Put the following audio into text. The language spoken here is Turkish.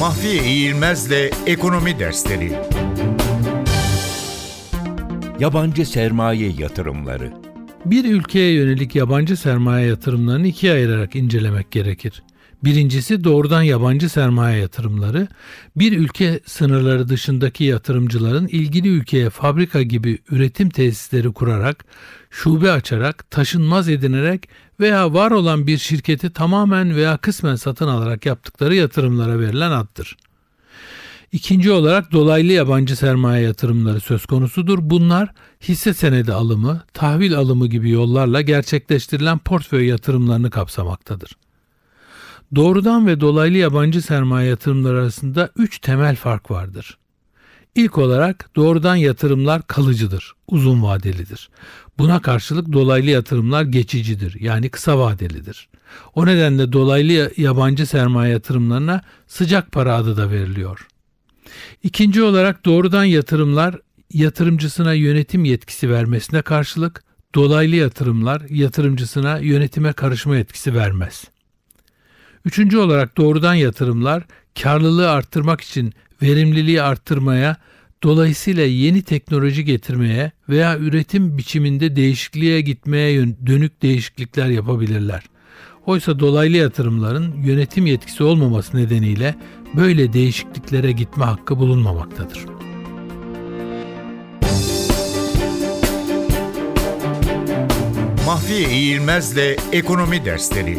Mahfiye İğilmez'le Ekonomi Dersleri Yabancı sermaye yatırımları. Bir ülkeye yönelik yabancı sermaye yatırımlarını ikiye ayırarak incelemek gerekir. Birincisi doğrudan yabancı sermaye yatırımları, bir ülke sınırları dışındaki yatırımcıların ilgili ülkeye fabrika gibi üretim tesisleri kurarak, şube açarak, taşınmaz edinerek veya var olan bir şirketi tamamen veya kısmen satın alarak yaptıkları yatırımlara verilen addır. İkinci olarak dolaylı yabancı sermaye yatırımları söz konusudur. Bunlar hisse senedi alımı, tahvil alımı gibi yollarla gerçekleştirilen portföy yatırımlarını kapsamaktadır. Doğrudan ve dolaylı yabancı sermaye yatırımları arasında üç temel fark vardır. İlk olarak doğrudan yatırımlar kalıcıdır, uzun vadelidir. Buna karşılık dolaylı yatırımlar geçicidir, yani kısa vadelidir. O nedenle dolaylı yabancı sermaye yatırımlarına sıcak para adı da veriliyor. İkinci olarak doğrudan yatırımlar yatırımcısına yönetim yetkisi vermesine karşılık dolaylı yatırımlar yatırımcısına yönetime karışma yetkisi vermez. Üçüncü olarak doğrudan yatırımlar karlılığı arttırmak için verimliliği arttırmaya, dolayısıyla yeni teknoloji getirmeye veya üretim biçiminde değişikliğe gitmeye dönük değişiklikler yapabilirler. Oysa dolaylı yatırımların yönetim yetkisi olmaması nedeniyle böyle değişikliklere gitme hakkı bulunmamaktadır. Mahfiye İğilmez'le Ekonomi Dersleri